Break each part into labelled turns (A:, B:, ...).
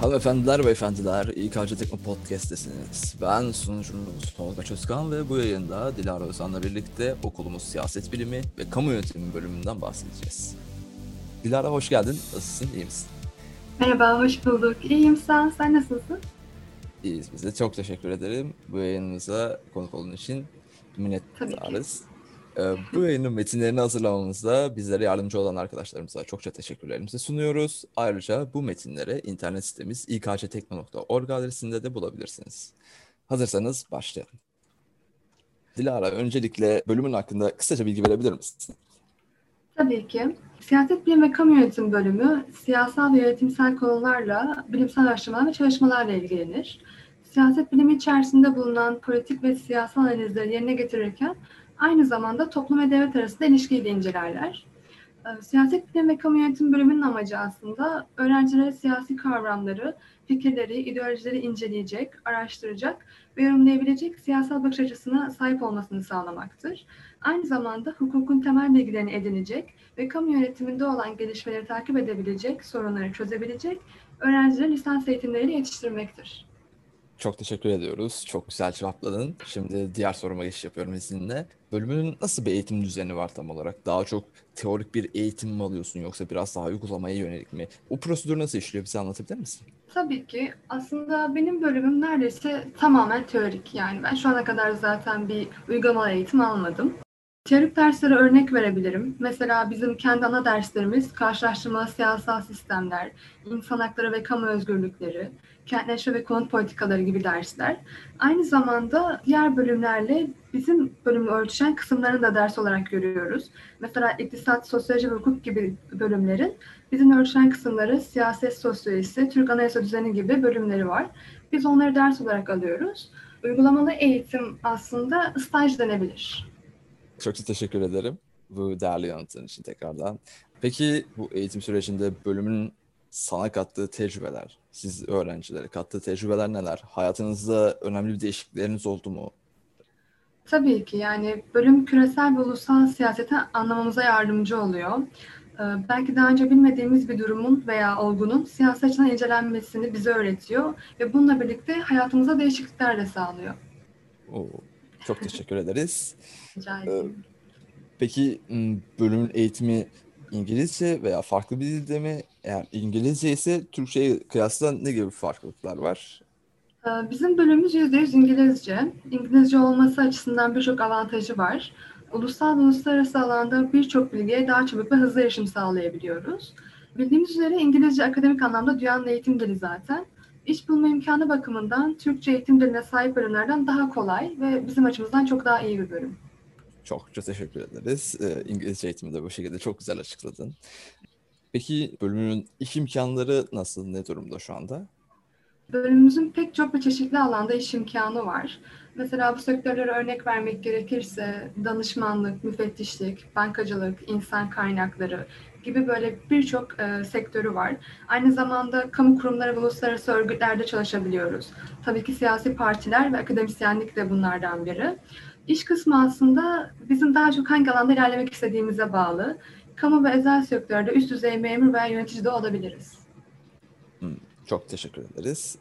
A: Hanımefendiler ve efendiler, İKC Tekno Podcast'tesiniz. Ben sunucunuz Tolga Çözkan ve bu yayında Dilara Özan'la birlikte okulumuz siyaset bilimi ve kamu yönetimi bölümünden bahsedeceğiz. Dilara hoş geldin, nasılsın, iyi misin?
B: Merhaba, hoş bulduk. İyiyim sen, sen nasılsın?
A: İyiyiz biz de, çok teşekkür ederim. Bu yayınımıza konuk olduğun için minnettarız. Ee, bu yayının metinlerini hazırlamamızda bizlere yardımcı olan arkadaşlarımıza çokça teşekkürlerimizi sunuyoruz. Ayrıca bu metinleri internet sitemiz ikctekno.org adresinde de bulabilirsiniz. Hazırsanız başlayalım. Dilara, öncelikle bölümün hakkında kısaca bilgi verebilir misin?
B: Tabii ki. Siyaset Bilim ve Kamu Yönetimi bölümü siyasal ve yönetimsel konularla, bilimsel araştırmalar ve çalışmalarla ilgilenir. Siyaset bilimi içerisinde bulunan politik ve siyasal analizleri yerine getirirken aynı zamanda toplum ve devlet arasında ilişkiyi de incelerler. Ee, siyaset Bilim ve Kamu Yönetimi bölümünün amacı aslında öğrencilere siyasi kavramları, fikirleri, ideolojileri inceleyecek, araştıracak ve yorumlayabilecek siyasal bakış açısına sahip olmasını sağlamaktır. Aynı zamanda hukukun temel bilgilerini edinecek ve kamu yönetiminde olan gelişmeleri takip edebilecek, sorunları çözebilecek öğrencileri lisans eğitimleriyle yetiştirmektir.
A: Çok teşekkür ediyoruz. Çok güzel cevapladın. Şimdi diğer soruma geçiş yapıyorum izninle. Bölümünün nasıl bir eğitim düzeni var tam olarak? Daha çok teorik bir eğitim mi alıyorsun yoksa biraz daha uygulamaya yönelik mi? O prosedür nasıl işliyor bize anlatabilir misin?
B: Tabii ki. Aslında benim bölümüm neredeyse tamamen teorik. Yani ben şu ana kadar zaten bir uygulama eğitim almadım. Teorik derslere örnek verebilirim. Mesela bizim kendi ana derslerimiz karşılaştırmalı siyasal sistemler, insan hakları ve kamu özgürlükleri, kentleşme ve konut politikaları gibi dersler. Aynı zamanda diğer bölümlerle bizim bölümü ölçüşen kısımlarını da ders olarak görüyoruz. Mesela iktisat, sosyoloji ve hukuk gibi bölümlerin bizim ölçüşen kısımları siyaset sosyolojisi, Türk anayasa düzeni gibi bölümleri var. Biz onları ders olarak alıyoruz. Uygulamalı eğitim aslında staj denebilir.
A: Çok teşekkür ederim bu değerli yanıtın için tekrardan. Peki bu eğitim sürecinde bölümün sana kattığı tecrübeler, siz öğrencilere kattığı tecrübeler neler? Hayatınızda önemli bir değişiklikleriniz oldu mu?
B: Tabii ki yani bölüm küresel ve ulusal siyaseti anlamamıza yardımcı oluyor. Ee, belki daha önce bilmediğimiz bir durumun veya olgunun siyasi açıdan incelenmesini bize öğretiyor ve bununla birlikte hayatımıza değişiklikler de sağlıyor.
A: Oo, çok teşekkür ederiz.
B: Rica ederim.
A: Peki bölümün eğitimi İngilizce veya farklı bir dilde mi? Eğer İngilizce ise Türkçe'ye kıyasla ne gibi farklılıklar var?
B: Bizim bölümümüz %100 İngilizce. İngilizce olması açısından birçok avantajı var. Ulusal ve uluslararası alanda birçok bilgiye daha çabuk ve hızlı erişim sağlayabiliyoruz. Bildiğimiz üzere İngilizce akademik anlamda dünyanın eğitim dili zaten. İş bulma imkanı bakımından Türkçe eğitim diline sahip bölümlerden daha kolay ve bizim açımızdan çok daha iyi bir bölüm.
A: Çok çok teşekkür ederiz. Ee, İngilizce eğitimi de bu şekilde çok güzel açıkladın. Peki bölümün iş imkanları nasıl, ne durumda şu anda?
B: Bölümümüzün pek çok ve çeşitli alanda iş imkanı var. Mesela bu sektörlere örnek vermek gerekirse danışmanlık, müfettişlik, bankacılık, insan kaynakları gibi böyle birçok e, sektörü var. Aynı zamanda kamu kurumları ve uluslararası örgütlerde çalışabiliyoruz. Tabii ki siyasi partiler ve akademisyenlik de bunlardan biri. İş kısmı aslında bizim daha çok hangi alanda ilerlemek istediğimize bağlı. Kamu ve özel sektörde üst düzey memur veya yönetici de olabiliriz.
A: Hmm, çok teşekkür ederiz.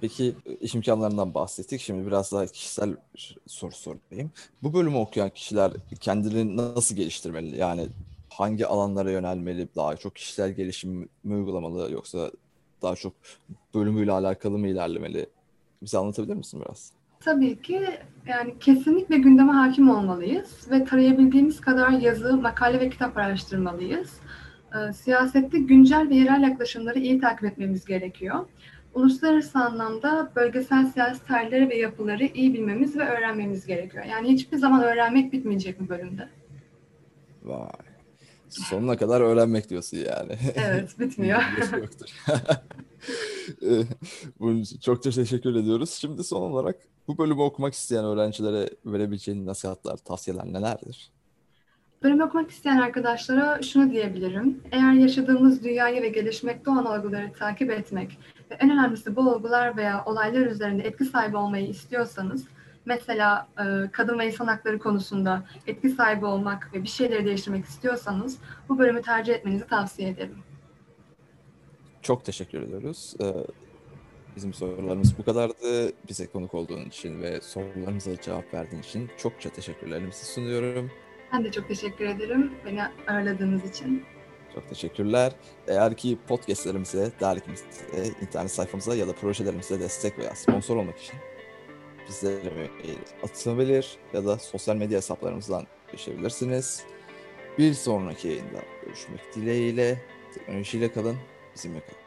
A: Peki iş imkanlarından bahsettik. Şimdi biraz daha kişisel soru sorayım. Bu bölümü okuyan kişiler kendilerini nasıl geliştirmeli? Yani hangi alanlara yönelmeli? Daha çok kişisel gelişim mi uygulamalı yoksa daha çok bölümüyle alakalı mı ilerlemeli? Bize anlatabilir misin biraz?
B: Tabii ki yani kesinlikle gündeme hakim olmalıyız ve tarayabildiğimiz kadar yazı, makale ve kitap araştırmalıyız. Ee, siyasette güncel ve yerel yaklaşımları iyi takip etmemiz gerekiyor. Uluslararası anlamda bölgesel siyasi tarihleri ve yapıları iyi bilmemiz ve öğrenmemiz gerekiyor. Yani hiçbir zaman öğrenmek bitmeyecek bu bölümde.
A: Vay. Sonuna kadar öğrenmek diyorsun yani.
B: Evet, bitmiyor.
A: Bunun için çok teşekkür ediyoruz. Şimdi son olarak bu bölümü okumak isteyen öğrencilere verebileceğin nasihatler, tavsiyeler nelerdir?
B: Bölüm okumak isteyen arkadaşlara şunu diyebilirim. Eğer yaşadığımız dünyayı ve gelişmekte olan olguları takip etmek ve en önemlisi bu olgular veya olaylar üzerinde etki sahibi olmayı istiyorsanız Mesela e, kadın ve insan hakları konusunda etki sahibi olmak ve bir şeyleri değiştirmek istiyorsanız bu bölümü tercih etmenizi tavsiye ederim.
A: Çok teşekkür ediyoruz. Ee, Bizim sorularımız bu kadardı. Bize konuk olduğun için ve sorularımıza cevap verdiğin için çokça teşekkürlerimizi sunuyorum.
B: Ben de çok teşekkür ederim beni ağırladığınız için.
A: Çok teşekkürler. Eğer ki podcastlerimize, dergimize, internet sayfamıza ya da projelerimize destek veya sponsor olmak için bizlere mail atabilir ya da sosyal medya hesaplarımızdan geçebilirsiniz. Bir sonraki yayında görüşmek dileğiyle. Teknolojiyle kalın, bizimle kalın.